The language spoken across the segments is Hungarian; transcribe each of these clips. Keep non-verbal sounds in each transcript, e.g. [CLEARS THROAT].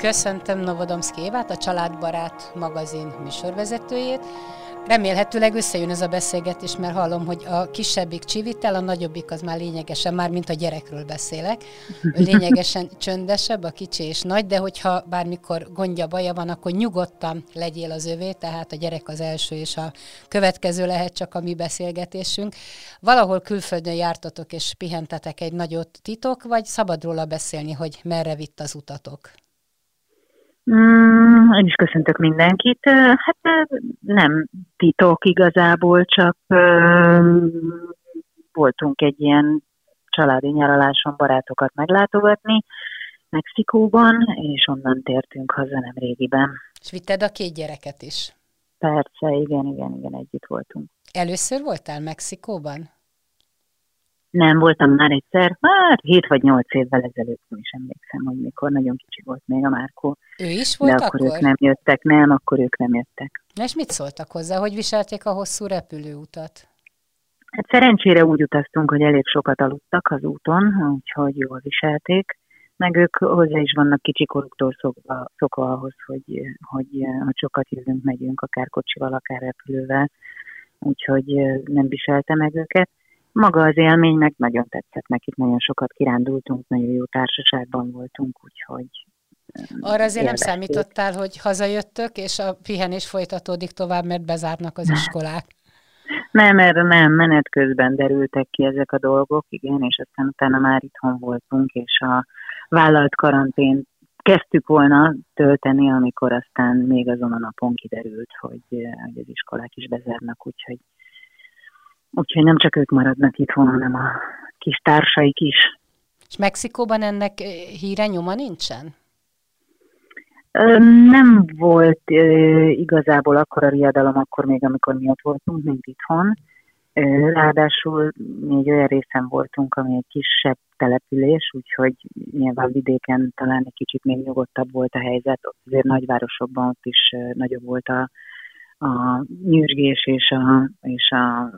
Köszöntöm Novodomszki Évát, a Családbarát magazin műsorvezetőjét. Remélhetőleg összejön ez a beszélgetés, mert hallom, hogy a kisebbik csivitel, a nagyobbik az már lényegesen, már mint a gyerekről beszélek, [LAUGHS] lényegesen csöndesebb, a kicsi és nagy, de hogyha bármikor gondja, baja van, akkor nyugodtan legyél az övé, tehát a gyerek az első, és a következő lehet csak a mi beszélgetésünk. Valahol külföldön jártatok és pihentetek egy nagyot titok, vagy szabad róla beszélni, hogy merre vitt az utatok? Mm, én is köszöntök mindenkit. Hát nem titok igazából, csak voltunk egy ilyen családi nyaraláson barátokat meglátogatni Mexikóban, és onnan tértünk haza nem régiben. És vitted a két gyereket is? Persze, igen, igen, igen, együtt voltunk. Először voltál Mexikóban? Nem, voltam már egyszer, hát 7 vagy 8 évvel ezelőtt, nem is emlékszem, hogy mikor, nagyon kicsi volt még a Márkó. Ő is volt De akkor, akkor ők nem jöttek, nem, akkor ők nem jöttek. Na és mit szóltak hozzá, hogy viselték a hosszú repülőutat? Hát szerencsére úgy utaztunk, hogy elég sokat aludtak az úton, úgyhogy jól viselték, meg ők hozzá is vannak kicsikoruktól szokva, szokva ahhoz, hogy, hogy, hogy sokat jövünk, megyünk, akár kocsival, akár repülővel, úgyhogy nem viselte meg őket maga az élmény meg nagyon tetszett nekik, nagyon sokat kirándultunk, nagyon jó társaságban voltunk, úgyhogy arra azért nem számítottál, hogy hazajöttök, és a pihenés folytatódik tovább, mert bezárnak az iskolák? Nem, erre nem, menet közben derültek ki ezek a dolgok, igen, és aztán utána már itthon voltunk, és a vállalt karantén kezdtük volna tölteni, amikor aztán még azon a napon kiderült, hogy, hogy az iskolák is bezárnak, úgyhogy Úgyhogy nem csak ők maradnak itthon, hanem a kis társaik is. És Mexikóban ennek eh, híre nyoma nincsen? Nem volt igazából akkor a riadalom, akkor még, amikor mi ott voltunk, mint itthon. Ráadásul mi egy olyan részen voltunk, ami egy kisebb település, úgyhogy nyilván vidéken talán egy kicsit még nyugodtabb volt a helyzet. Azért nagyvárosokban ott is nagyobb volt a, a nyűrgés és a, és a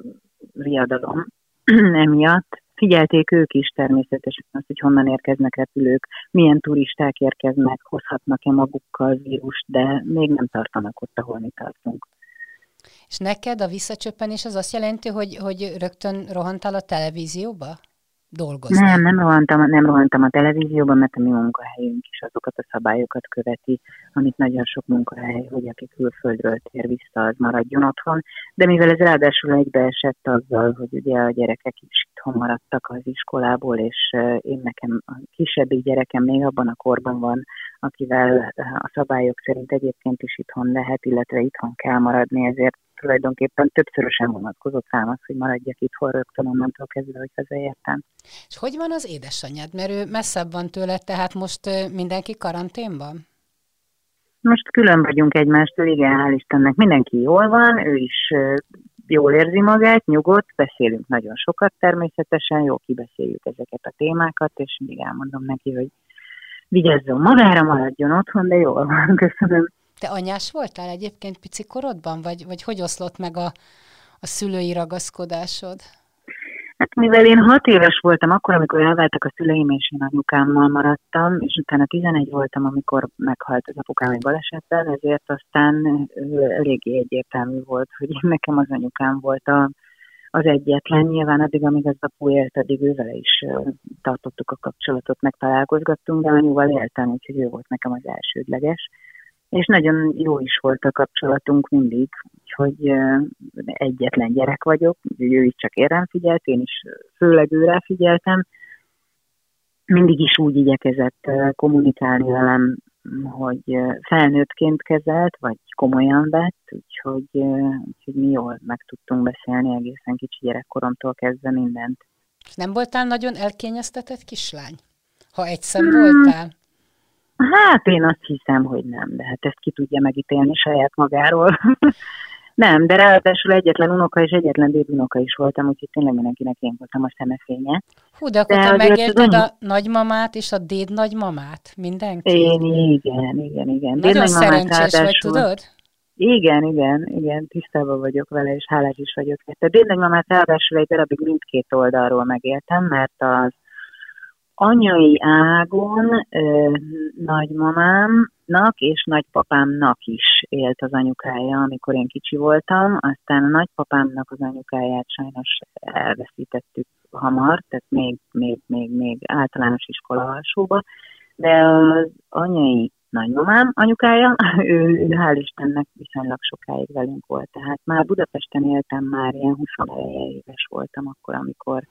riadalom [CLEARS THROAT] emiatt. Figyelték ők is természetesen azt, hogy honnan érkeznek repülők, milyen turisták érkeznek, hozhatnak-e magukkal vírust, de még nem tartanak ott, ahol mi tartunk. És neked a visszacsöppenés az azt jelenti, hogy, hogy rögtön rohantál a televízióba? Dolgozni? Nem, nem rohantam, nem rohantam a televízióban, mert a mi munkahelyünk is azokat a szabályokat követi, amit nagyon sok munkahely, hogy aki külföldről tér vissza, az maradjon otthon. De mivel ez ráadásul egybeesett azzal, hogy ugye a gyerekek is itthon maradtak az iskolából, és én nekem a kisebbik gyerekem még abban a korban van, akivel a szabályok szerint egyébként is itthon lehet, illetve itthon kell maradni, ezért tulajdonképpen többszörösen vonatkozott rám az, hogy maradjak itthon rögtön onnantól kezdve, hogy hazaértem. És hogy van az édesanyád? Mert ő messzebb van tőle, tehát most mindenki karanténban? Most külön vagyunk egymástól, igen, hál' Istennek. Mindenki jól van, ő is jól érzi magát, nyugodt, beszélünk nagyon sokat természetesen, jó kibeszéljük ezeket a témákat, és mindig elmondom neki, hogy vigyázzon magára, maradjon otthon, de jól van, [LAUGHS] köszönöm. Te anyás voltál egyébként pici korodban, vagy, vagy hogy oszlott meg a, a szülői ragaszkodásod? Hát mivel én hat éves voltam akkor, amikor elváltak a szüleim, és én anyukámmal maradtam, és utána 11 voltam, amikor meghalt az apukám egy balesetben, ezért aztán eléggé egyértelmű volt, hogy [LAUGHS] nekem az anyukám volt a, az egyetlen. Nyilván addig, amíg az apu élt, addig ővel is tartottuk a kapcsolatot, meg de anyuval éltem, úgyhogy ő volt nekem az elsődleges és nagyon jó is volt a kapcsolatunk mindig, hogy egyetlen gyerek vagyok, ő is csak érem figyelt, én is főleg őre figyeltem. Mindig is úgy igyekezett kommunikálni velem, hogy felnőttként kezelt, vagy komolyan vett, úgyhogy, úgyhogy mi jól meg tudtunk beszélni egészen kicsi gyerekkoromtól kezdve mindent. Nem voltál nagyon elkényeztetett kislány? Ha egyszer hmm. voltál? Hát én azt hiszem, hogy nem, de hát ezt ki tudja megítélni saját magáról. [LAUGHS] nem, de ráadásul egyetlen unoka és egyetlen dédunoka is voltam, úgyhogy tényleg mindenkinek én voltam a szemefénye. Hú, de akkor de te megérted a nagymamát és a déd nagymamát? Mindenki? Én igen, igen, igen. Nagyon szerencsés vagy, tudod? Igen, igen, igen, tisztában vagyok vele, és hálás is vagyok. A dédnagymamát ráadásul egy darabig mindkét oldalról megéltem, mert az anyai ágon ö, nagymamámnak és nagypapámnak is élt az anyukája, amikor én kicsi voltam, aztán a nagypapámnak az anyukáját sajnos elveszítettük hamar, tehát még, még, még, még általános iskola alsóba, de az anyai nagymamám anyukája, [LAUGHS] ő, ő hál' Istennek viszonylag sokáig velünk volt, tehát már Budapesten éltem, már ilyen 21 éves voltam akkor, amikor,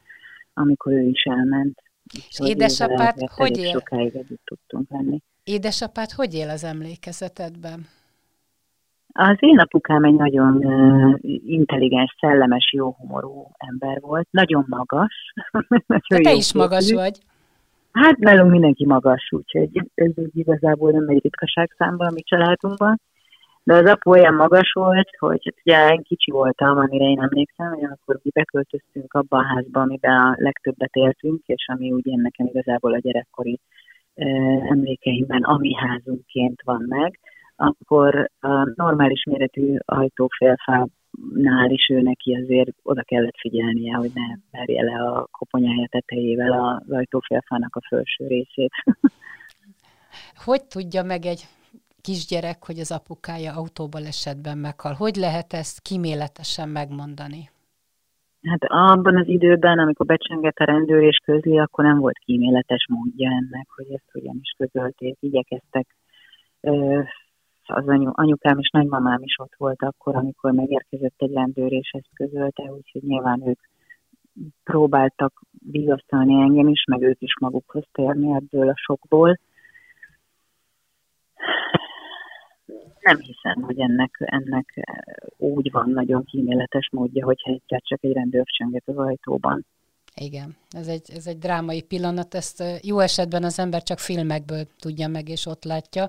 amikor ő is elment. És édesapád hogy él? Sokáig együtt tudtunk lenni. Édesapád hogy él az emlékezetedben? Az én apukám egy nagyon intelligens, szellemes, jó humorú ember volt, nagyon magas. [LAUGHS] De te is magas vagy. Hát nálunk mindenki magas, úgyhogy ez úgy igazából nem egy ritkaság számban a mi családunkban. De az apu olyan magas volt, hogy hát ugye én kicsi voltam, amire én emlékszem, hogy akkor mi beköltöztünk abba a házba, amiben a legtöbbet éltünk, és ami én nekem igazából a gyerekkori uh, emlékeimben ami házunként van meg, akkor a normális méretű ajtófélfá nál is ő neki azért oda kellett figyelnie, hogy ne verje le a koponyája tetejével a ajtófélfának a felső részét. Hogy tudja meg egy kisgyerek, hogy az apukája autóban esetben meghal? Hogy lehet ezt kiméletesen megmondani? Hát abban az időben, amikor becsengett a rendőr és közli, akkor nem volt kíméletes módja ennek, hogy ezt hogyan is közölték. Igyekeztek az anyu, anyukám és nagymamám is ott volt akkor, amikor megérkezett egy rendőr, és ezt közölte, úgyhogy nyilván ők próbáltak vigasztalni engem is, meg ők is magukhoz térni ebből a sokból. Nem hiszem, hogy ennek, ennek úgy van nagyon kíméletes módja, hogyha egyszer csak egy rendőr csönget az ajtóban. Igen, ez egy, ez egy drámai pillanat, ezt jó esetben az ember csak filmekből tudja meg, és ott látja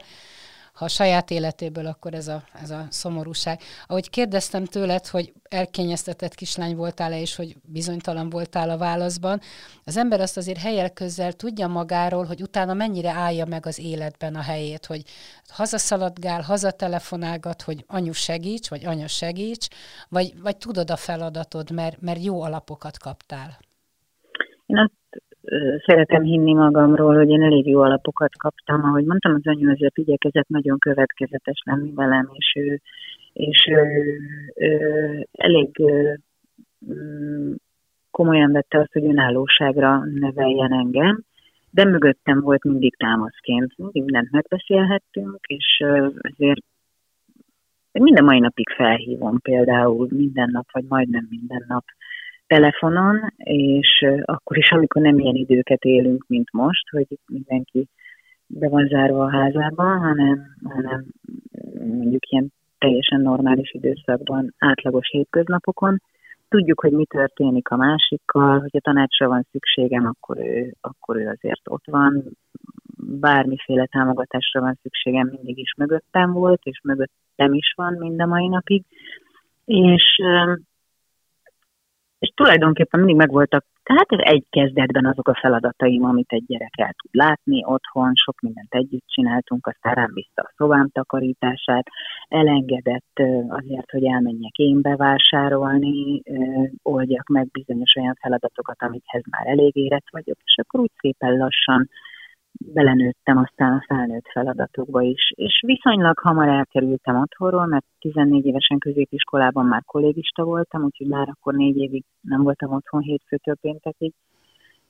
ha a saját életéből, akkor ez a, ez a szomorúság. Ahogy kérdeztem tőled, hogy elkényeztetett kislány voltál-e, és hogy bizonytalan voltál a válaszban, az ember azt azért helyel közel tudja magáról, hogy utána mennyire állja meg az életben a helyét, hogy hazaszaladgál, hazatelefonálgat, hogy anyu segíts, vagy anya segíts, vagy, vagy tudod a feladatod, mert, mert jó alapokat kaptál. Én azt szeretem hinni magamról, hogy én elég jó alapokat kaptam. Ahogy mondtam, az anyu azért igyekezett nagyon következetes lenni velem, és ő, és ő, ő elég mm, komolyan vette azt, hogy önállóságra neveljen engem, de mögöttem volt mindig támaszként. Mindig mindent megbeszélhettünk, és azért minden mai napig felhívom például minden nap, vagy majdnem minden nap telefonon, és akkor is, amikor nem ilyen időket élünk, mint most, hogy mindenki be van zárva a házában, hanem, hanem mondjuk ilyen teljesen normális időszakban, átlagos hétköznapokon. Tudjuk, hogy mi történik a másikkal, hogy a tanácsra van szükségem, akkor ő, akkor ő azért ott van, bármiféle támogatásra van szükségem, mindig is mögöttem volt, és mögöttem is van mind a mai napig. És és tulajdonképpen mindig megvoltak, tehát egy kezdetben azok a feladataim, amit egy gyerek el tud látni otthon, sok mindent együtt csináltunk, aztán rám bízta a szobám takarítását, elengedett azért, hogy elmenjek én bevásárolni, oldjak meg bizonyos olyan feladatokat, amikhez már elég érett vagyok, és akkor úgy szépen lassan belenőttem aztán a felnőtt feladatokba is. És viszonylag hamar elkerültem otthonról, mert 14 évesen középiskolában már kollégista voltam, úgyhogy már akkor négy évig nem voltam otthon hétfőtől péntekig,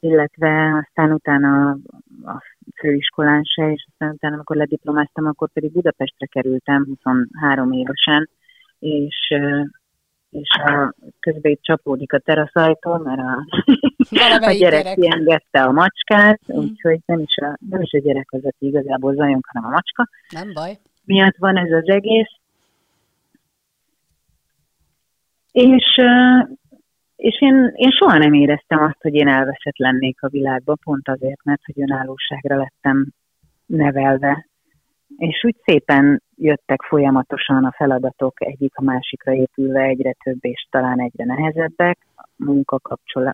illetve aztán utána a főiskolán se, és aztán utána, amikor lediplomáztam, akkor pedig Budapestre kerültem 23 évesen, és és a, közben itt csapódik a teraszajtó, mert a, [LAUGHS] a gyerek, gyerek kiengedte a macskát, mm. úgyhogy nem is, a, nem is a gyerek az, aki igazából zajunk, hanem a macska. Nem baj. Miatt van ez az egész. És, és én, én soha nem éreztem azt, hogy én elveszett lennék a világba, pont azért, mert hogy önállóságra lettem nevelve. És úgy szépen jöttek folyamatosan a feladatok egyik a másikra épülve egyre több és talán egyre nehezebbek a munka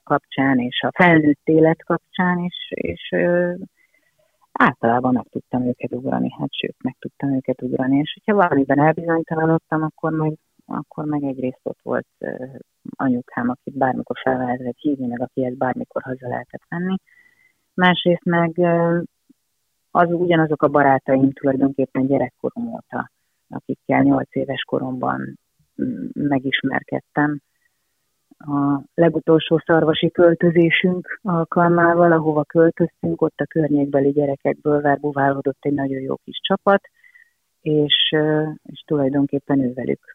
kapcsán és a felnőtt élet kapcsán is, és ö, általában meg tudtam őket ugrani, hát sőt, meg tudtam őket ugrani, és hogyha valamiben elbizonytalanodtam, akkor meg, akkor meg egyrészt ott volt ö, anyukám, akit bármikor fel lehetett hívni, meg akihez bármikor haza lehetett venni. Másrészt meg ö, az ugyanazok a barátaim tulajdonképpen gyerekkorom óta, akikkel nyolc éves koromban mm, megismerkedtem. A legutolsó szarvasi költözésünk alkalmával, ahova költöztünk, ott a környékbeli gyerekekből verbuválódott egy nagyon jó kis csapat, és, és tulajdonképpen ővelük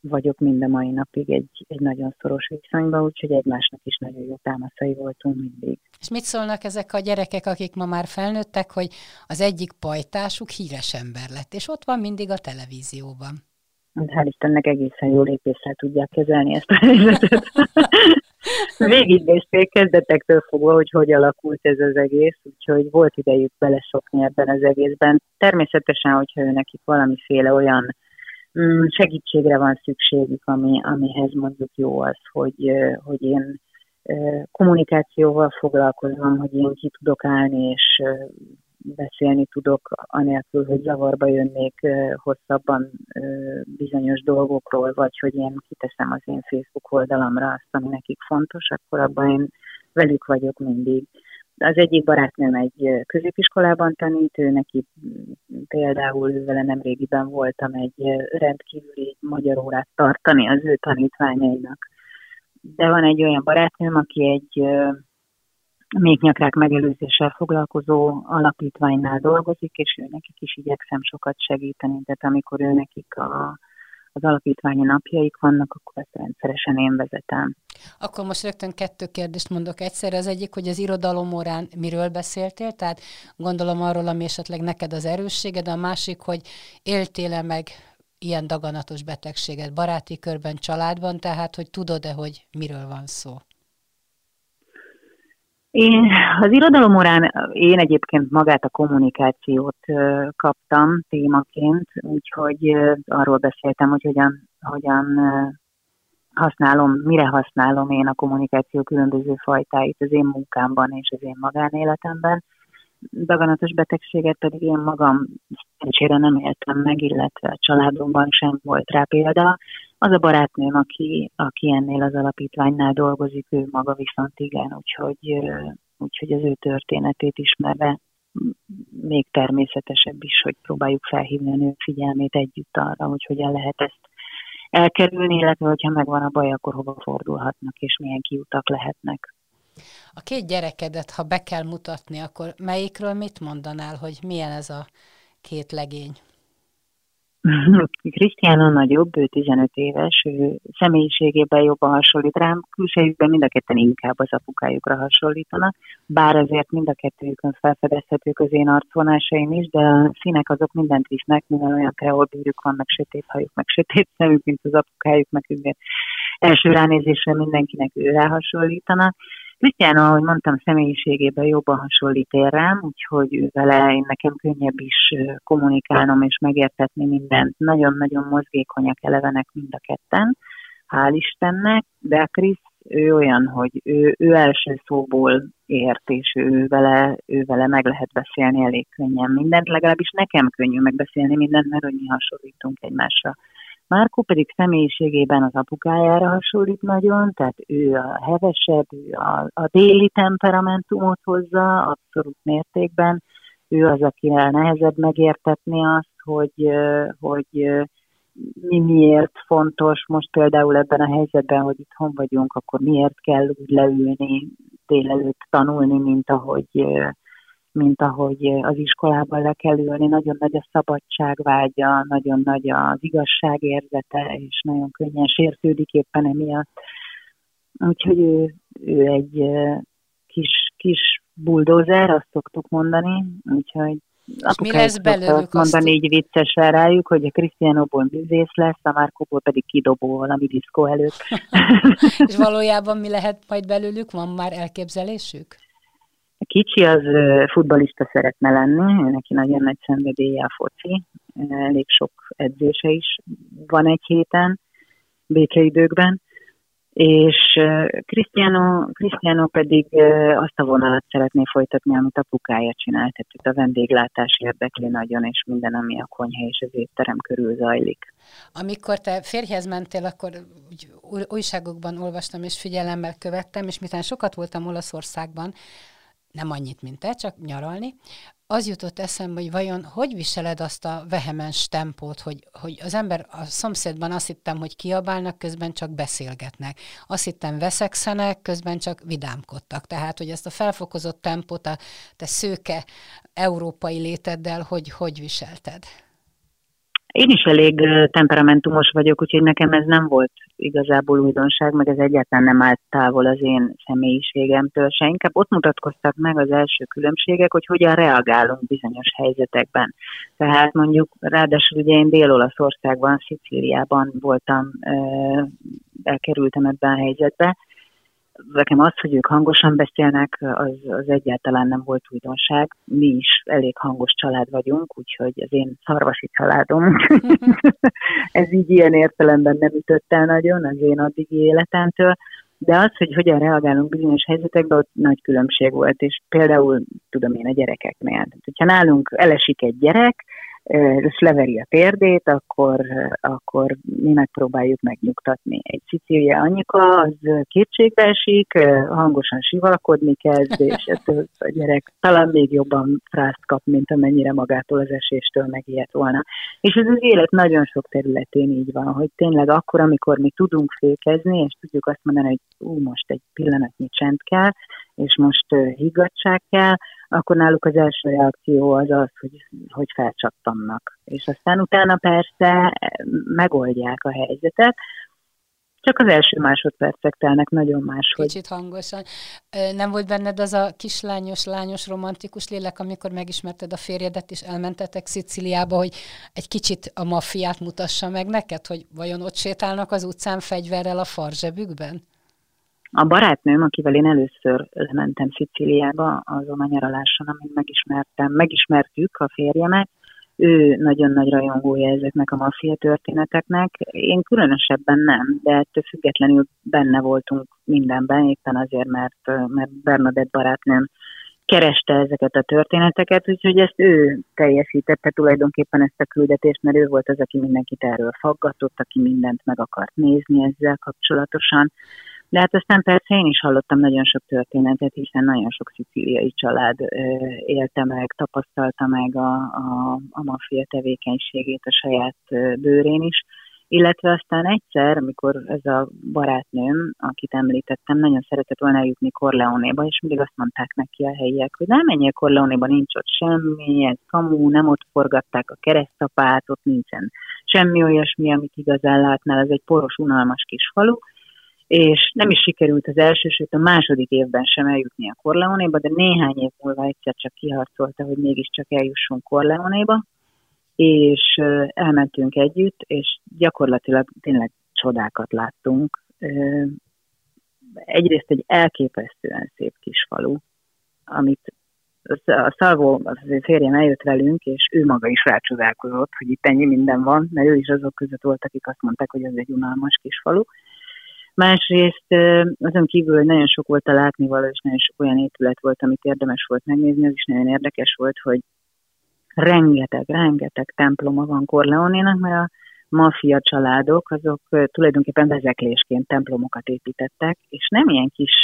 vagyok mind a mai napig egy, egy nagyon szoros viszonyban, úgyhogy egymásnak is nagyon jó támaszai voltunk mindig. És mit szólnak ezek a gyerekek, akik ma már felnőttek, hogy az egyik pajtásuk híres ember lett, és ott van mindig a televízióban? Hál' Istennek egészen jól lépéssel tudják kezelni ezt a helyzetet. [LAUGHS] Végignézték kezdetektől fogva, hogy hogy alakult ez az egész, úgyhogy volt idejük belesokni ebben az egészben. Természetesen, hogyha ő nekik valamiféle olyan segítségre van szükségük, ami, amihez mondjuk jó az, hogy, hogy én kommunikációval foglalkozom, hogy én ki tudok állni, és beszélni tudok, anélkül, hogy zavarba jönnék hosszabban bizonyos dolgokról, vagy hogy én kiteszem az én Facebook oldalamra azt, ami nekik fontos, akkor abban én velük vagyok mindig. Az egyik barátnőm egy középiskolában tanít, ő neki például vele nem régiben voltam egy rendkívüli magyar órát tartani az ő tanítványainak. De van egy olyan barátnőm, aki egy még nyakrák megelőzéssel foglalkozó alapítványnál dolgozik, és ő nekik is igyekszem sokat segíteni, tehát amikor ő nekik a, az alapítványi napjaik vannak, akkor ezt rendszeresen én vezetem. Akkor most rögtön kettő kérdést mondok egyszer. Az egyik, hogy az irodalom órán miről beszéltél, tehát gondolom arról, ami esetleg neked az erősséged, a másik, hogy éltél-e meg ilyen daganatos betegséget baráti körben, családban, tehát hogy tudod-e, hogy miről van szó? Én az irodalom órán én egyébként magát a kommunikációt kaptam témaként, úgyhogy arról beszéltem, hogy hogyan, hogyan használom, mire használom én a kommunikáció különböző fajtáit az én munkámban és az én magánéletemben. Daganatos betegséget pedig én magam szerencsére nem éltem meg, illetve a családomban sem volt rá példa. Az a barátnőm, aki, aki ennél az alapítványnál dolgozik, ő maga viszont igen, úgyhogy, úgyhogy az ő történetét ismerve még természetesebb is, hogy próbáljuk felhívni a nő figyelmét együtt arra, hogy hogyan lehet ezt elkerülni, illetve hogyha megvan a baj, akkor hova fordulhatnak, és milyen kiutak lehetnek. A két gyerekedet, ha be kell mutatni, akkor melyikről mit mondanál, hogy milyen ez a két legény? Krisztián a nagyobb, ő 15 éves, ő személyiségében jobban hasonlít rám, külsejükben mind a ketten inkább az apukájukra hasonlítanak, bár azért mind a kettőjükön felfedezhetők az én arcvonásaim is, de a színek azok mindent visznek, mivel olyan kreolbőrük van, meg sötét hajuk, meg sötét szemük, mint az apukájuk, meg első ránézésre mindenkinek ő hasonlítanak. Krisztián, ahogy mondtam, személyiségében jobban hasonlít én rám, úgyhogy vele én nekem könnyebb is kommunikálnom és megértetni mindent. Nagyon-nagyon mozgékonyak elevenek mind a ketten, hál' Istennek, de Krisz ő olyan, hogy ő, ő első szóból ért, és ő vele, ő vele meg lehet beszélni elég könnyen mindent, legalábbis nekem könnyű megbeszélni mindent, mert hogy hasonlítunk egymásra. Márkó pedig személyiségében az apukájára hasonlít nagyon, tehát ő a hevesebb, ő a, a déli temperamentumot hozza abszolút mértékben, ő az, akivel nehezebb megértetni azt, hogy, hogy mi miért fontos. Most például ebben a helyzetben, hogy itthon vagyunk, akkor miért kell úgy leülni délelőtt tanulni, mint ahogy mint ahogy az iskolában le kell ülni, nagyon nagy a szabadságvágya, nagyon nagy az igazságérzete, és nagyon könnyen sértődik éppen emiatt. Úgyhogy ő, ő egy kis, kis buldózer, azt szoktuk mondani, úgyhogy mi lesz belőlük? mondani így viccesen rájuk, hogy a Cristianoból művész lesz, a Márkóból pedig kidobó valami diszkó előtt. [LAUGHS] És valójában mi lehet majd belőlük? Van már elképzelésük? Kicsi, az futbalista szeretne lenni, neki nagyon nagy szenvedélye a foci, elég sok edzése is van egy héten, békeidőkben, és Cristiano, Cristiano pedig azt a vonalat szeretné folytatni, amit apukája csinált, tehát a vendéglátás érdekli nagyon, és minden, ami a konyha és az étterem körül zajlik. Amikor te férjhez mentél, akkor úgy újságokban olvastam és figyelemmel követtem, és miután sokat voltam Olaszországban, nem annyit, mint te, csak nyaralni, az jutott eszembe, hogy vajon hogy viseled azt a vehemens tempót, hogy, hogy az ember a szomszédban azt hittem, hogy kiabálnak, közben csak beszélgetnek. Azt hittem veszekszenek, közben csak vidámkodtak. Tehát, hogy ezt a felfokozott tempót a te szőke európai léteddel hogy, hogy viselted? Én is elég temperamentumos vagyok, úgyhogy nekem ez nem volt igazából újdonság, meg ez egyáltalán nem állt távol az én személyiségemtől se. Inkább ott mutatkoztak meg az első különbségek, hogy hogyan reagálunk bizonyos helyzetekben. Tehát mondjuk, ráadásul ugye én Dél-Olaszországban, Szicíliában voltam, elkerültem ebben a helyzetbe, nekem az, hogy ők hangosan beszélnek, az, az egyáltalán nem volt újdonság. Mi is elég hangos család vagyunk, úgyhogy az én szarvasi családom, [LAUGHS] ez így ilyen értelemben nem ütött el nagyon az én addigi életemtől, de az, hogy hogyan reagálunk bizonyos helyzetekben, ott nagy különbség volt, és például, tudom én, a gyerekeknél. Tehát, hogyha nálunk elesik egy gyerek, és leveri a térdét, akkor, akkor mi megpróbáljuk megnyugtatni. Egy Szicília anyika, az kétségbe hangosan sivalkodni kezd, és ettől a gyerek talán még jobban frászt kap, mint amennyire magától az eséstől megijedt volna. És ez az élet nagyon sok területén így van, hogy tényleg akkor, amikor mi tudunk fékezni, és tudjuk azt mondani, hogy ú, most egy pillanatnyi csend kell, és most higgadság kell, akkor náluk az első reakció az az, hogy, hogy felcsattannak. És aztán utána persze megoldják a helyzetet, csak az első másodpercek telnek nagyon máshogy. Kicsit hangosan. Nem volt benned az a kislányos, lányos, romantikus lélek, amikor megismerted a férjedet, és elmentetek Sziciliába, hogy egy kicsit a maffiát mutassa meg neked, hogy vajon ott sétálnak az utcán fegyverrel a farzsebükben? A barátnőm, akivel én először lementem Szicíliába azon a nyaraláson, amin megismertem, megismertük a férjemet, ő nagyon nagy rajongója ezeknek a maffia történeteknek. Én különösebben nem, de ettől függetlenül benne voltunk mindenben, éppen azért, mert, mert Bernadett barátnőm kereste ezeket a történeteket, úgyhogy ezt ő teljesítette tulajdonképpen ezt a küldetést, mert ő volt az, aki mindenkit erről faggatott, aki mindent meg akart nézni ezzel kapcsolatosan. De hát aztán persze én is hallottam nagyon sok történetet, hiszen nagyon sok szicíliai család élte meg, tapasztalta meg a, a, a maffia tevékenységét a saját bőrén is. Illetve aztán egyszer, amikor ez a barátnőm, akit említettem, nagyon szeretett volna eljutni Corleonéba, és mindig azt mondták neki a helyiek, hogy nem menjél Corleonéba, nincs ott semmi, ez kamu, nem ott forgatták a keresztapát, ott nincsen semmi olyasmi, amit igazán látnál, ez egy poros, unalmas kis falu, és nem is sikerült az első, sőt a második évben sem eljutni a Corleonéba, de néhány év múlva egyszer csak kiharcolta, hogy mégiscsak eljussunk Corleonéba, és elmentünk együtt, és gyakorlatilag tényleg csodákat láttunk. Egyrészt egy elképesztően szép kis falu, amit a Szalvó, az férjem eljött velünk, és ő maga is rácsodálkozott, hogy itt ennyi minden van, mert ő is azok között volt, akik azt mondták, hogy ez egy unalmas kis falu. Másrészt azon kívül, hogy nagyon sok volt a látnivaló, és nagyon sok olyan épület volt, amit érdemes volt megnézni, az is nagyon érdekes volt, hogy rengeteg, rengeteg temploma van Corleonénak, mert a maffia családok, azok tulajdonképpen vezeklésként templomokat építettek, és nem ilyen kis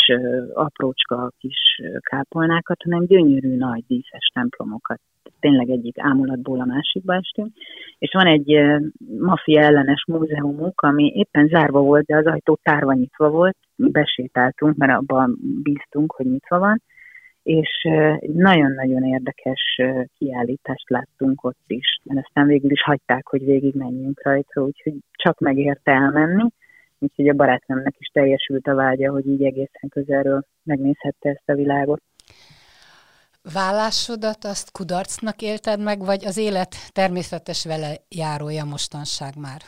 aprócska kis kápolnákat, hanem gyönyörű nagy díszes templomokat tényleg egyik ámulatból a másikba estünk, és van egy mafia ellenes múzeumuk, ami éppen zárva volt, de az ajtó tárva nyitva volt, besétáltunk, mert abban bíztunk, hogy nyitva van, és nagyon-nagyon érdekes kiállítást láttunk ott is, mert aztán végül is hagyták, hogy végig menjünk rajta, úgyhogy csak megérte elmenni, úgyhogy a barátnőmnek is teljesült a vágya, hogy így egészen közelről megnézhette ezt a világot vállásodat azt kudarcnak élted meg, vagy az élet természetes vele járója mostanság már?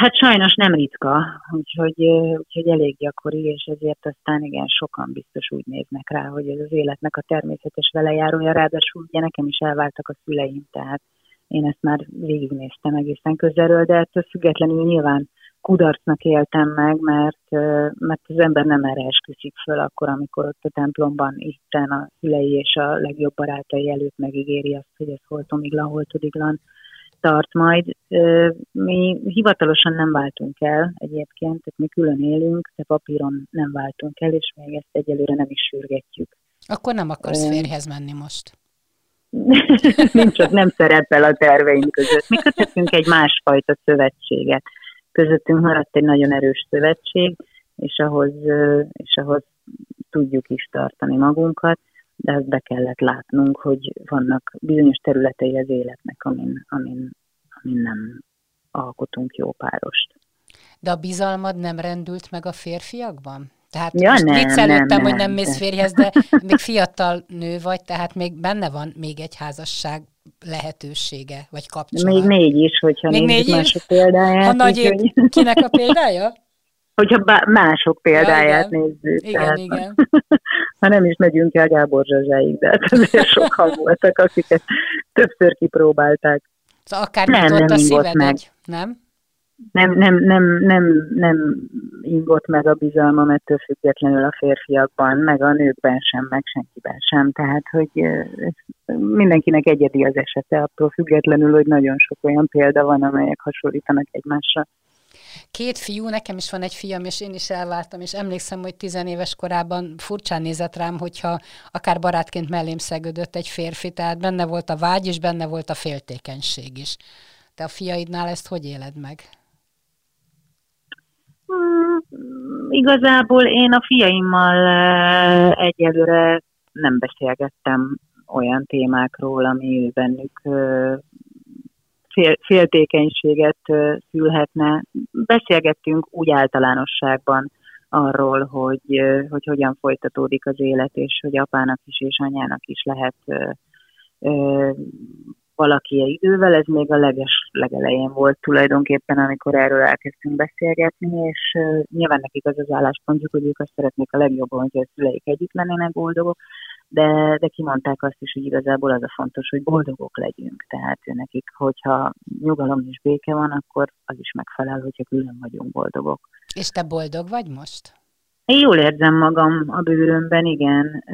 Hát sajnos nem ritka, úgyhogy, úgyhogy elég gyakori, és ezért aztán igen, sokan biztos úgy néznek rá, hogy ez az életnek a természetes velejárója, ráadásul ugye nekem is elváltak a szüleim, tehát én ezt már végignéztem egészen közelről, de ettől függetlenül nyilván kudarcnak éltem meg, mert, mert az ember nem erre esküszik föl akkor, amikor ott a templomban Isten a szülei és a legjobb barátai előtt megígéri azt, hogy ez holtomiglan, holtodiglan tart majd. Mi hivatalosan nem váltunk el egyébként, tehát mi külön élünk, de papíron nem váltunk el, és még ezt egyelőre nem is sürgetjük. Akkor nem akarsz férjhez menni most? [LAUGHS] Nincs ott, nem szerepel a terveink között. Mi kötöttünk egy másfajta szövetséget. Közöttünk maradt egy nagyon erős szövetség, és ahhoz, és ahhoz tudjuk is tartani magunkat de ezt be kellett látnunk, hogy vannak bizonyos területei az életnek, amin, amin, amin nem alkotunk jó párost. De a bizalmad nem rendült meg a férfiakban? Tehát ja, most nem, viccelődtem, nem, hogy nem mész férjhez, de még fiatal nő vagy, tehát még benne van még egy házasság lehetősége, vagy kapcsolat. Még négy is, hogyha még négy mások példáját. A nagy épp, kinek a példája? [LAUGHS] hogyha mások példáját ja, igen. nézzük. Igen, tehát, igen. [LAUGHS] ha nem is megyünk el Gábor Zsazsáig, de hát azért [LAUGHS] sokan voltak, akiket többször kipróbálták. Szóval akár nem, nem a szíved, meg. Egy, nem? Nem, nem, nem, nem, nem ingott meg a bizalmam ettől függetlenül a férfiakban, meg a nőkben sem, meg senkiben sem. Tehát, hogy mindenkinek egyedi az esete, attól függetlenül, hogy nagyon sok olyan példa van, amelyek hasonlítanak egymásra. Két fiú, nekem is van egy fiam, és én is elváltam, és emlékszem, hogy tizenéves korában furcsán nézett rám, hogyha akár barátként mellém szegődött egy férfi, tehát benne volt a vágy, és benne volt a féltékenység is. Te a fiaidnál ezt hogy éled meg? Hmm, igazából én a fiaimmal uh, egyelőre nem beszélgettem olyan témákról, ami bennük fél, féltékenységet szülhetne. Beszélgettünk úgy általánosságban arról, hogy, hogy hogyan folytatódik az élet, és hogy apának is és anyának is lehet valaki idővel, ez még a leges legelején volt tulajdonképpen, amikor erről elkezdtünk beszélgetni, és nyilván nekik az az álláspontjuk, hogy ők azt szeretnék a legjobban, hogy a szüleik együtt lennének boldogok, de, de kimondták azt is, hogy igazából az a fontos, hogy boldogok legyünk. Tehát nekik, hogyha nyugalom és béke van, akkor az is megfelel, hogyha külön vagyunk boldogok. És te boldog vagy most? Én jól érzem magam a bőrömben, igen.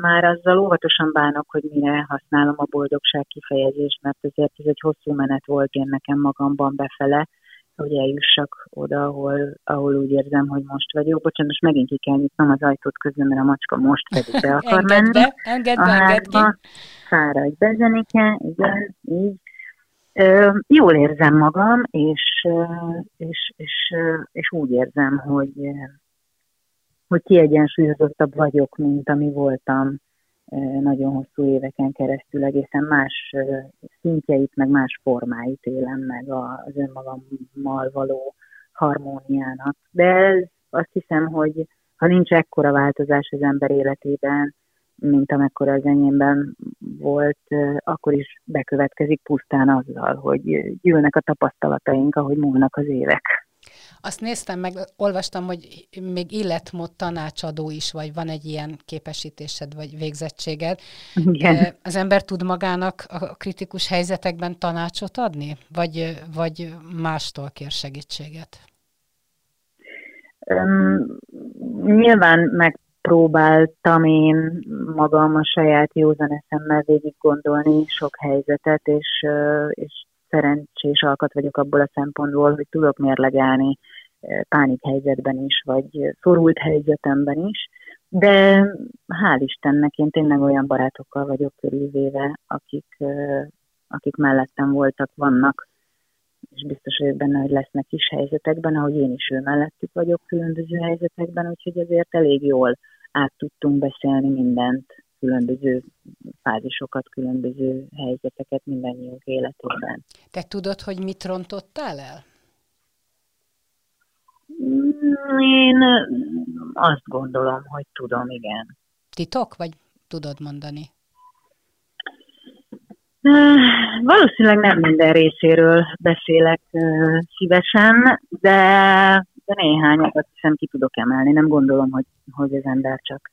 Már azzal óvatosan bánok, hogy mire használom a boldogság kifejezést, mert azért ez egy hosszú menet volt én nekem magamban befele, hogy eljussak oda, ahol, ahol úgy érzem, hogy most vagyok. Bocsánat, most megint ki kell nyitnom az ajtót közben, mert a macska most pedig be akar engedd menni. Be, engedd be, engedd ki. Fáradj be, Zenike, igen, így. Ö, jól érzem magam, és, és, és, és úgy érzem, hogy, hogy kiegyensúlyozottabb vagyok, mint ami voltam nagyon hosszú éveken keresztül egészen más szintjeit, meg más formáit élem meg az önmagammal való harmóniának. De ez azt hiszem, hogy ha nincs ekkora változás az ember életében, mint amekkora az enyémben volt, akkor is bekövetkezik pusztán azzal, hogy gyűlnek a tapasztalataink, ahogy múlnak az évek. Azt néztem meg, olvastam, hogy még életmód tanácsadó is vagy, van egy ilyen képesítésed vagy végzettséged. Igen. Az ember tud magának a kritikus helyzetekben tanácsot adni, vagy, vagy mástól kér segítséget? Um, nyilván megpróbáltam én magam a saját józan eszemmel végig gondolni sok helyzetet, és, és szerencsés alkat vagyok abból a szempontból, hogy tudok mérlegelni eh, pánik helyzetben is, vagy szorult helyzetemben is, de hál' Istennek én tényleg olyan barátokkal vagyok körülvéve, akik, eh, akik mellettem voltak, vannak, és biztos vagyok benne, hogy lesznek is helyzetekben, ahogy én is ő mellettük vagyok különböző helyzetekben, úgyhogy azért elég jól át tudtunk beszélni mindent, különböző fázisokat, különböző helyzeteket mindannyiunk életében. Te tudod, hogy mit rontottál el? Én azt gondolom, hogy tudom, igen. Titok, vagy tudod mondani? Valószínűleg nem minden részéről beszélek szívesen, de, de néhányat hiszem ki tudok emelni. Nem gondolom, hogy, hogy az ember csak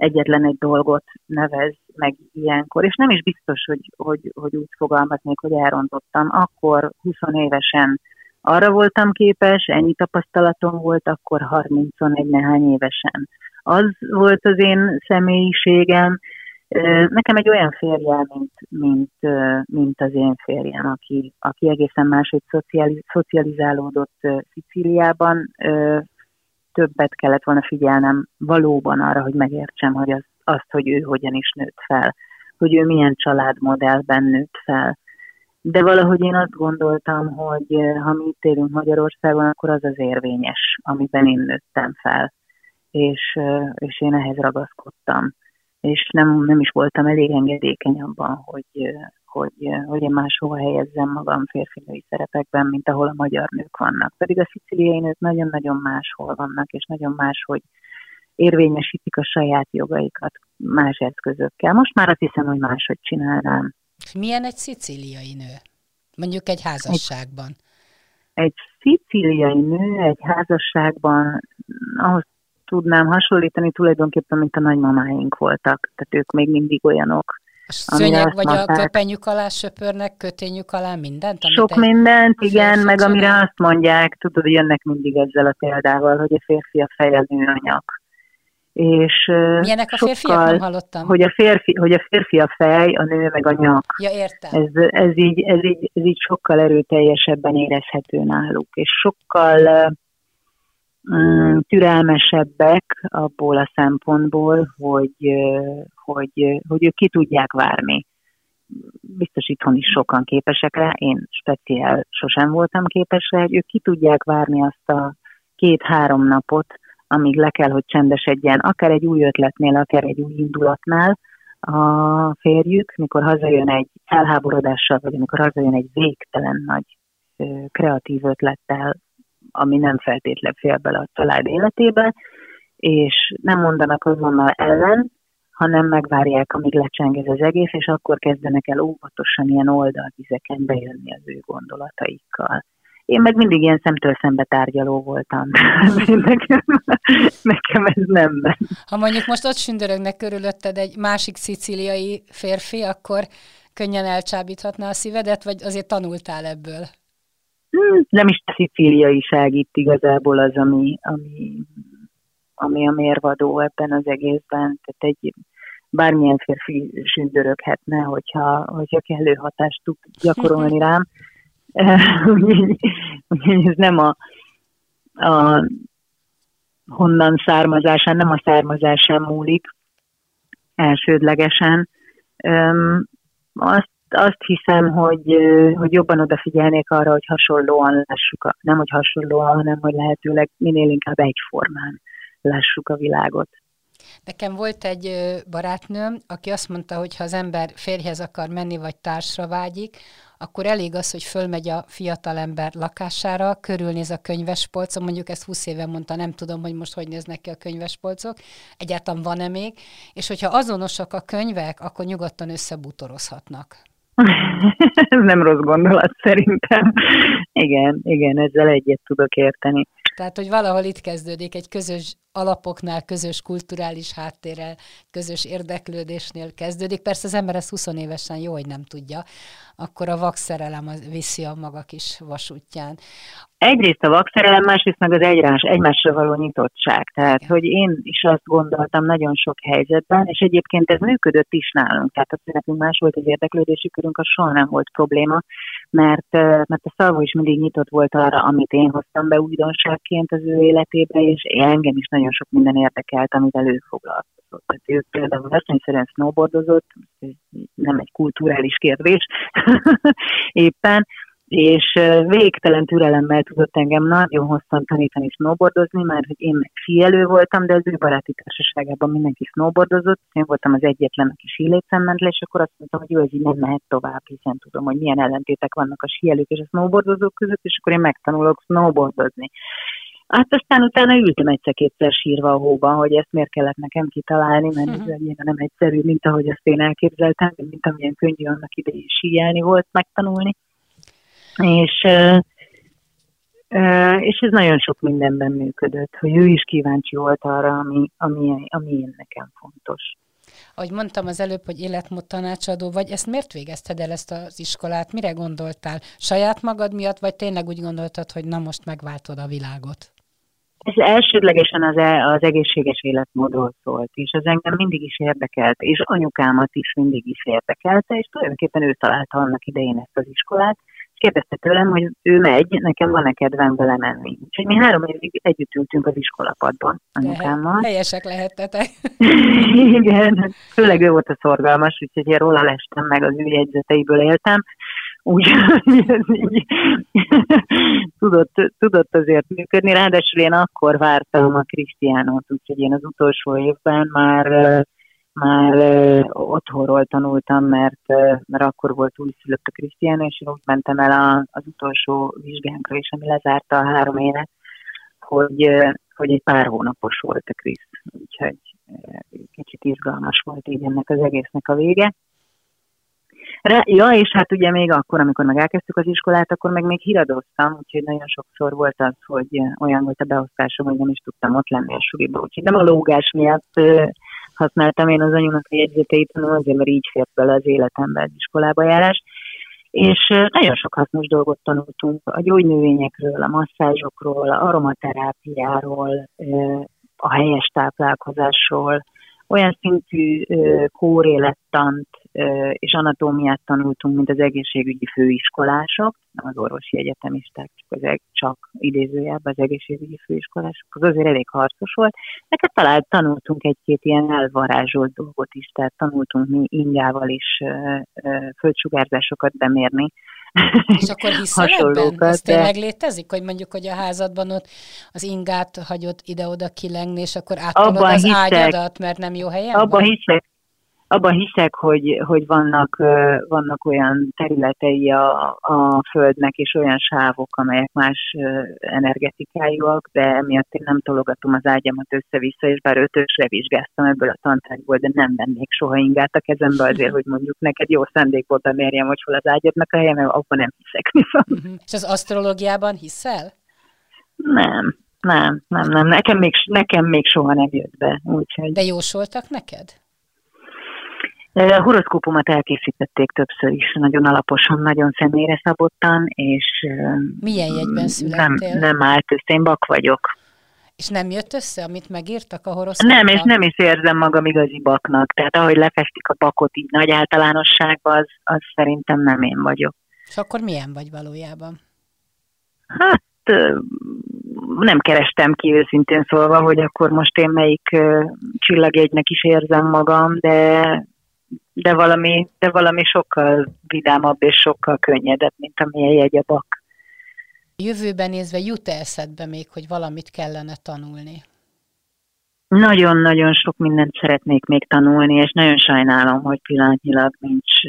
egyetlen egy dolgot nevez meg ilyenkor, és nem is biztos, hogy, hogy, hogy úgy fogalmaznék, hogy elrontottam. Akkor 20 évesen arra voltam képes, ennyi tapasztalatom volt, akkor 31 nehány évesen. Az volt az én személyiségem, Nekem egy olyan férjem, mint, mint, mint az én férjem, aki, aki egészen máshogy szocializ, szocializálódott Szicíliában, többet kellett volna figyelnem valóban arra, hogy megértsem, hogy az, azt, hogy ő hogyan is nőtt fel, hogy ő milyen családmodellben nőtt fel. De valahogy én azt gondoltam, hogy ha mi itt élünk Magyarországon, akkor az az érvényes, amiben én nőttem fel. És, és én ehhez ragaszkodtam és nem, nem is voltam elég engedékeny abban, hogy, hogy, hogy én máshova helyezzem magam férfinői szerepekben, mint ahol a magyar nők vannak. Pedig a sziciliai nők nagyon-nagyon máshol vannak, és nagyon más, hogy érvényesítik a saját jogaikat más eszközökkel. Most már azt hiszem, hogy máshogy csinálnám. Milyen egy szicíliai nő? Mondjuk egy házasságban. Egy, egy szicíliai nő egy házasságban ahhoz tudnám hasonlítani tulajdonképpen, mint a nagymamáink voltak. Tehát ők még mindig olyanok. A szőnyeg vagy mondták, a köpenyük alá söpörnek, kötényük alá mindent? Sok mindent, igen, meg amire azt mondják, tudod, jönnek mindig ezzel a példával, hogy a férfi a feje, nő a nyak. És Milyenek a férfiak? Nem hallottam. Hogy a, férfi, hogy a férfi a fej, a nő meg a nyak. Ja, értem. Ez, ez, így, ez, így, ez így sokkal erőteljesebben érezhető náluk, és sokkal türelmesebbek abból a szempontból, hogy, hogy, hogy ők ki tudják várni. Biztos itthon is sokan képesek rá, én speciál sosem voltam képes rá, hogy ők ki tudják várni azt a két-három napot, amíg le kell, hogy csendesedjen, akár egy új ötletnél, akár egy új indulatnál a férjük, mikor hazajön egy elháborodással, vagy amikor hazajön egy végtelen nagy kreatív ötlettel, ami nem feltétlen fél bele a család életébe, és nem mondanak azonnal ellen, hanem megvárják, amíg lecseng ez az egész, és akkor kezdenek el óvatosan ilyen oldalvizeken bejönni az ő gondolataikkal. Én meg mindig ilyen szemtől szembe tárgyaló voltam. [LAUGHS] nekem, nekem ez nem ment. Ha mondjuk most ott sündörögnek körülötted egy másik szicíliai férfi, akkor könnyen elcsábíthatná a szívedet, vagy azért tanultál ebből? Nem is a szicíliaiság itt igazából az, ami, ami, ami a mérvadó ebben az egészben. Tehát egy bármilyen férfi sündöröghetne, hogyha, hogyha kellő hatást tud gyakorolni rám. [LAUGHS] Úgyhogy ez nem a, a honnan származásán, nem a származásán múlik elsődlegesen. Um, azt azt hiszem, hogy, hogy jobban odafigyelnék arra, hogy hasonlóan lássuk, nem hogy hasonlóan, hanem hogy lehetőleg minél inkább egyformán lássuk a világot. Nekem volt egy barátnőm, aki azt mondta, hogy ha az ember férjhez akar menni, vagy társra vágyik, akkor elég az, hogy fölmegy a fiatalember lakására, körülnéz a könyvespolcon, mondjuk ezt 20 éve mondta, nem tudom, hogy most hogy néznek ki a könyvespolcok, egyáltalán van-e még, és hogyha azonosak a könyvek, akkor nyugodtan összebutorozhatnak. Ez nem rossz gondolat szerintem. Igen, igen, ezzel egyet tudok érteni. Tehát, hogy valahol itt kezdődik egy közös alapoknál, közös kulturális háttérrel, közös érdeklődésnél kezdődik. Persze az ember ezt 20 évesen jó, hogy nem tudja, akkor a vakszerelem viszi a maga kis vasútján. Egyrészt a vakszerelem, másrészt meg az egymás, egymásra való nyitottság. Tehát, hogy én is azt gondoltam nagyon sok helyzetben, és egyébként ez működött is nálunk. Tehát, hogy nekünk más volt az érdeklődési körünk, az soha nem volt probléma, mert, mert a Szalvó is mindig nyitott volt arra, amit én hoztam be újdonságként az ő életébe, és engem is nagyon sok minden érdekelt, amivel ő foglalkozott. Tehát ő például versenyszerűen snowboardozott, nem egy kulturális kérdés [LAUGHS] éppen, és végtelen türelemmel tudott engem nagyon hosszan tanítani snowboardozni, mert hogy én meg fielő voltam, de az ő baráti társaságában mindenki snowboardozott, én voltam az egyetlen, aki sílécen ment le, és akkor azt mondtam, hogy jó, ez így nem mehet tovább, hiszen tudom, hogy milyen ellentétek vannak a síelők és a snowboardozók között, és akkor én megtanulok snowboardozni. Hát aztán utána ültem egyszer-kétszer sírva a hóban, hogy ezt miért kellett nekem kitalálni, mert ez uh-huh. nem egyszerű, mint ahogy azt én elképzeltem, mint amilyen könnyű annak idején síelni volt megtanulni. És, és ez nagyon sok mindenben működött, hogy ő is kíváncsi volt arra, ami, ami, ami én nekem fontos. Ahogy mondtam az előbb, hogy életmód tanácsadó vagy, ezt miért végezted el ezt az iskolát? Mire gondoltál? Saját magad miatt, vagy tényleg úgy gondoltad, hogy na most megváltod a világot? Ez elsődlegesen az, e, az egészséges életmódról szólt, és ez engem mindig is érdekelt, és anyukámat is mindig is érdekelte, és tulajdonképpen ő találta annak idején ezt az iskolát, kérdezte tőlem, hogy ő megy, nekem van-e kedvem vele menni. Úgyhogy mi három évig együtt ültünk az iskolapadban anyukámmal. Helyesek lehettetek. [LAUGHS] Igen, főleg ő volt a szorgalmas, úgyhogy én róla lestem meg, az ő jegyzeteiből éltem. [LAUGHS] Így [LAUGHS] tudott, tudott azért működni. Ráadásul én akkor vártam a Krisztiánot, úgyhogy én az utolsó évben már már otthonról tanultam, mert, mert akkor volt újszülött a Krisztián, és én úgy mentem el a, az utolsó vizsgánkra is, ami lezárta a három évet, hogy, hogy egy pár hónapos volt a Krisz. Úgyhogy kicsit izgalmas volt így ennek az egésznek a vége. Re, ja, és hát ugye még akkor, amikor meg elkezdtük az iskolát, akkor meg még híradoztam, úgyhogy nagyon sokszor volt az, hogy olyan volt a beosztásom, hogy nem is tudtam ott lenni a suliba. Úgyhogy nem a lógás miatt használtam én az anyunak a jegyzeteit, hanem azért, mert így fért bele az életembe az iskolába járás. És nagyon sok hasznos dolgot tanultunk a gyógynövényekről, a masszázsokról, a aromaterápiáról, a helyes táplálkozásról, olyan szintű kórélettant és anatómiát tanultunk, mint az egészségügyi főiskolások, nem az orvosi egyetemisták, csak, az, csak idézőjelben az egészségügyi főiskolások, az azért elég harcos volt. Neked talált, tanultunk egy-két ilyen elvarázsolt dolgot is, tehát tanultunk mi ingával is földsugárzásokat bemérni, és akkor [LAUGHS] hiszel ebben? Ez tényleg létezik, hogy mondjuk, hogy a házadban ott az ingát hagyod ide-oda kilengni, és akkor áttolod az hiszek, ágyadat, mert nem jó helyen Abban van? hiszek, abban hiszek, hogy, hogy vannak, vannak olyan területei a, a Földnek, és olyan sávok, amelyek más energetikájúak, de emiatt én nem tologatom az ágyamat össze-vissza, és bár ötösre vizsgáztam ebből a tantárgyból, de nem vennék soha ingát a kezembe azért, hogy mondjuk neked jó szándékból bemérjem, hogy hol az ágyadnak a helye, mert abban nem hiszek viszont. Uh-huh. És az asztrológiában hiszel? Nem, nem, nem, nem. Nekem még, nekem még soha nem jött be. Úgyhogy... De jósoltak neked? A horoszkópomat elkészítették többször is, nagyon alaposan, nagyon személyre szabottan, és milyen jegyben születtél? Nem, nem állt össze, én bak vagyok. És nem jött össze, amit megírtak a horoszkópban? Nem, és nem is érzem magam igazi baknak. Tehát ahogy lefestik a bakot így nagy általánosságban, az, az szerintem nem én vagyok. És akkor milyen vagy valójában? Hát nem kerestem ki őszintén szólva, hogy akkor most én melyik csillagjegynek is érzem magam, de de valami, de valami sokkal vidámabb és sokkal könnyedebb, mint amilyen jegy a bak. Jövőben nézve jut -e eszedbe még, hogy valamit kellene tanulni? Nagyon-nagyon sok mindent szeretnék még tanulni, és nagyon sajnálom, hogy pillanatnyilag nincs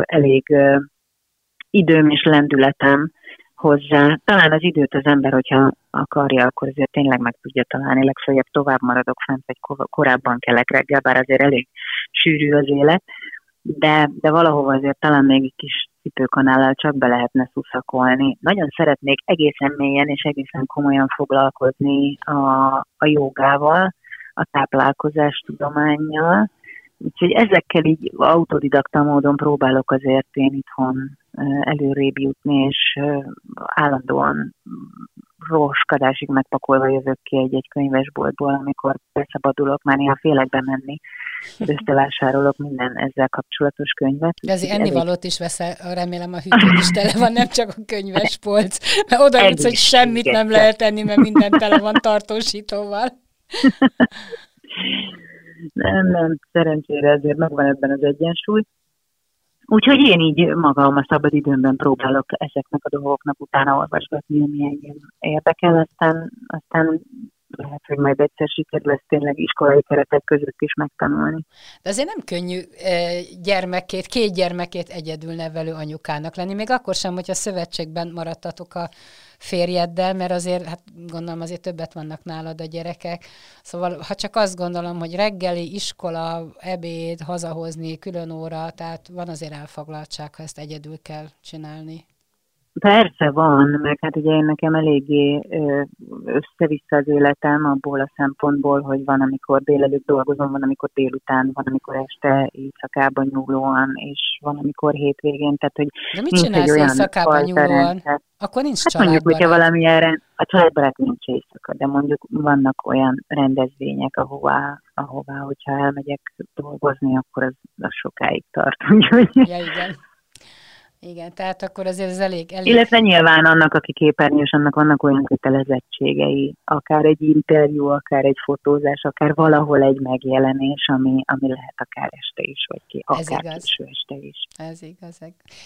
elég időm és lendületem hozzá. Talán az időt az ember, hogyha akarja, akkor azért tényleg meg tudja találni, legfeljebb tovább maradok fent, vagy korábban kelek reggel, bár azért elég sűrű az élet, de, de valahova azért talán még egy kis cipőkanállal csak be lehetne szuszakolni. Nagyon szeretnék egészen mélyen és egészen komolyan foglalkozni a, a jogával, a táplálkozás tudományjal, Úgyhogy ezekkel így autodidakta módon próbálok azért én itthon előrébb jutni, és állandóan roskadásig megpakolva jövök ki egy-egy könyvesboltból, amikor beszabadulok, már néha félek bemenni, összevásárolok minden ezzel kapcsolatos könyvet. De azért ennivalót is veszel, remélem a hűtőd is tele van, nem csak a könyvespolc, mert oda jutsz, hogy semmit nem lehet enni, mert minden tele van tartósítóval. [LAUGHS] nem, nem, szerencsére ezért megvan ebben az egyensúly. Úgyhogy én így magam a szabad időmben próbálok ezeknek a dolgoknak utána olvasgatni, ami engem érdekel, aztán, aztán lehet, hogy majd egyszer sikerül lesz tényleg iskolai keretek között is megtanulni. De azért nem könnyű gyermekét, két gyermekét egyedül nevelő anyukának lenni, még akkor sem, hogyha szövetségben maradtatok a férjeddel, mert azért, hát gondolom azért többet vannak nálad a gyerekek. Szóval, ha csak azt gondolom, hogy reggeli, iskola, ebéd, hazahozni, külön óra, tehát van azért elfoglaltság, ha ezt egyedül kell csinálni. Persze van, meg hát ugye én nekem eléggé össze-vissza az életem abból a szempontból, hogy van, amikor délelőtt dolgozom, van, amikor délután, van, amikor este éjszakában nyúlóan, és van, amikor hétvégén, tehát hogy De mit csinálsz egy éjszakában nyúlóan? Akkor nincs hát mondjuk, hogyha valamilyen, a családbarát nincs éjszaka, de mondjuk vannak olyan rendezvények, ahová, ahová hogyha elmegyek dolgozni, akkor az, az sokáig tart. [LAUGHS] Úgyhogy... Ja, igen. Igen, tehát akkor azért ez elég, elég... Illetve nyilván annak, aki képernyős, annak vannak olyan kötelezettségei, akár egy interjú, akár egy fotózás, akár valahol egy megjelenés, ami, ami lehet akár este is, vagy ki, ez akár igaz. késő este is. Ez igaz.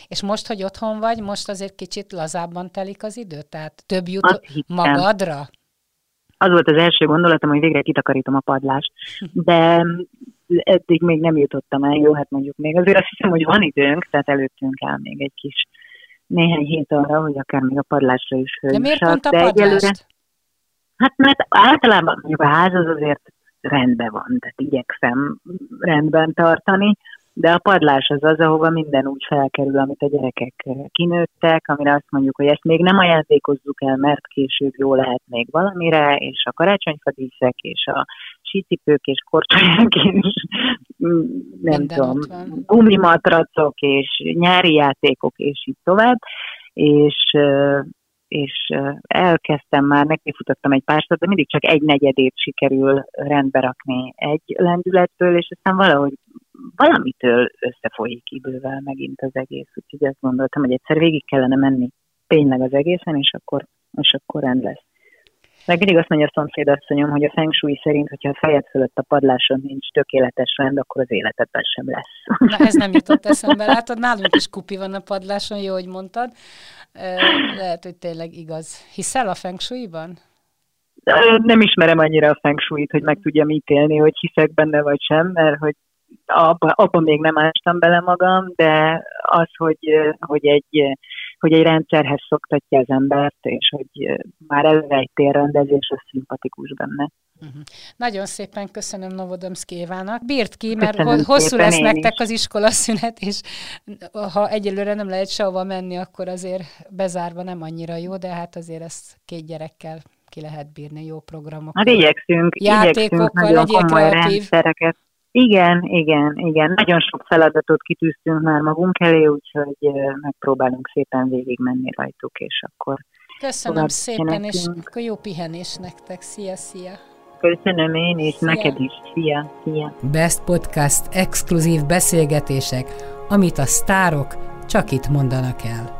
És most, hogy otthon vagy, most azért kicsit lazábban telik az idő? Tehát több jut magadra? Az volt az első gondolatom, hogy végre kitakarítom a padlást, de eddig még nem jutottam el, jó, hát mondjuk még azért azt hiszem, hogy van időnk, tehát előttünk el még egy kis néhány hét arra, hogy akár még a padlásra is föl. De miért pont a padlást? Egyelőre, hát mert általában mondjuk a ház az azért rendben van, tehát igyekszem rendben tartani, de a padlás az az, ahova minden úgy felkerül, amit a gyerekek kinőttek, amire azt mondjuk, hogy ezt még nem ajándékozzuk el, mert később jó lehet még valamire, és a karácsonyfadíszek, és a sícipők, és korcsolyák, és mm, nem minden tudom, gumimatracok, és nyári játékok, és így tovább, és és elkezdtem már, nekifutottam egy pár de mindig csak egy negyedét sikerül rendbe rakni egy lendületből, és aztán valahogy valamitől összefolyik idővel megint az egész, úgyhogy azt gondoltam, hogy egyszer végig kellene menni tényleg az egészen, és akkor, és akkor rend lesz. Meg mindig azt mondja a szomszédasszonyom, hogy a feng shui szerint, hogyha a fejed fölött a padláson nincs tökéletes rend, akkor az életedben sem lesz. Na ez nem jutott eszembe. Látod, nálunk is kupi van a padláson, jó, hogy mondtad. Lehet, hogy tényleg igaz. Hiszel a feng shui-ban? Nem ismerem annyira a feng shui-t, hogy meg tudjam ítélni, hogy hiszek benne vagy sem, mert hogy abban abba még nem ástam bele magam, de az, hogy, hogy, egy, hogy egy rendszerhez szoktatja az embert, és hogy már előre egy térrendezés, az szimpatikus benne. Uh-huh. Nagyon szépen köszönöm Novodomszki Évának. Bírt ki, mert köszönöm hosszú lesz nektek is. az iskolaszünet, és ha egyelőre nem lehet sehova menni, akkor azért bezárva nem annyira jó, de hát azért ezt két gyerekkel ki lehet bírni, jó programok. Hát igyekszünk, játékokkal, igyekszünk legyél kreatív. Rendszereket igen, igen, igen. Nagyon sok feladatot kitűztünk már magunk elé, úgyhogy megpróbálunk szépen végigmenni rajtuk, és akkor Köszönöm szépen, és akkor jó pihenés nektek. Szia, szia! Köszönöm én, és szia. neked is. Szia, szia! Best Podcast exkluzív beszélgetések, amit a sztárok csak itt mondanak el.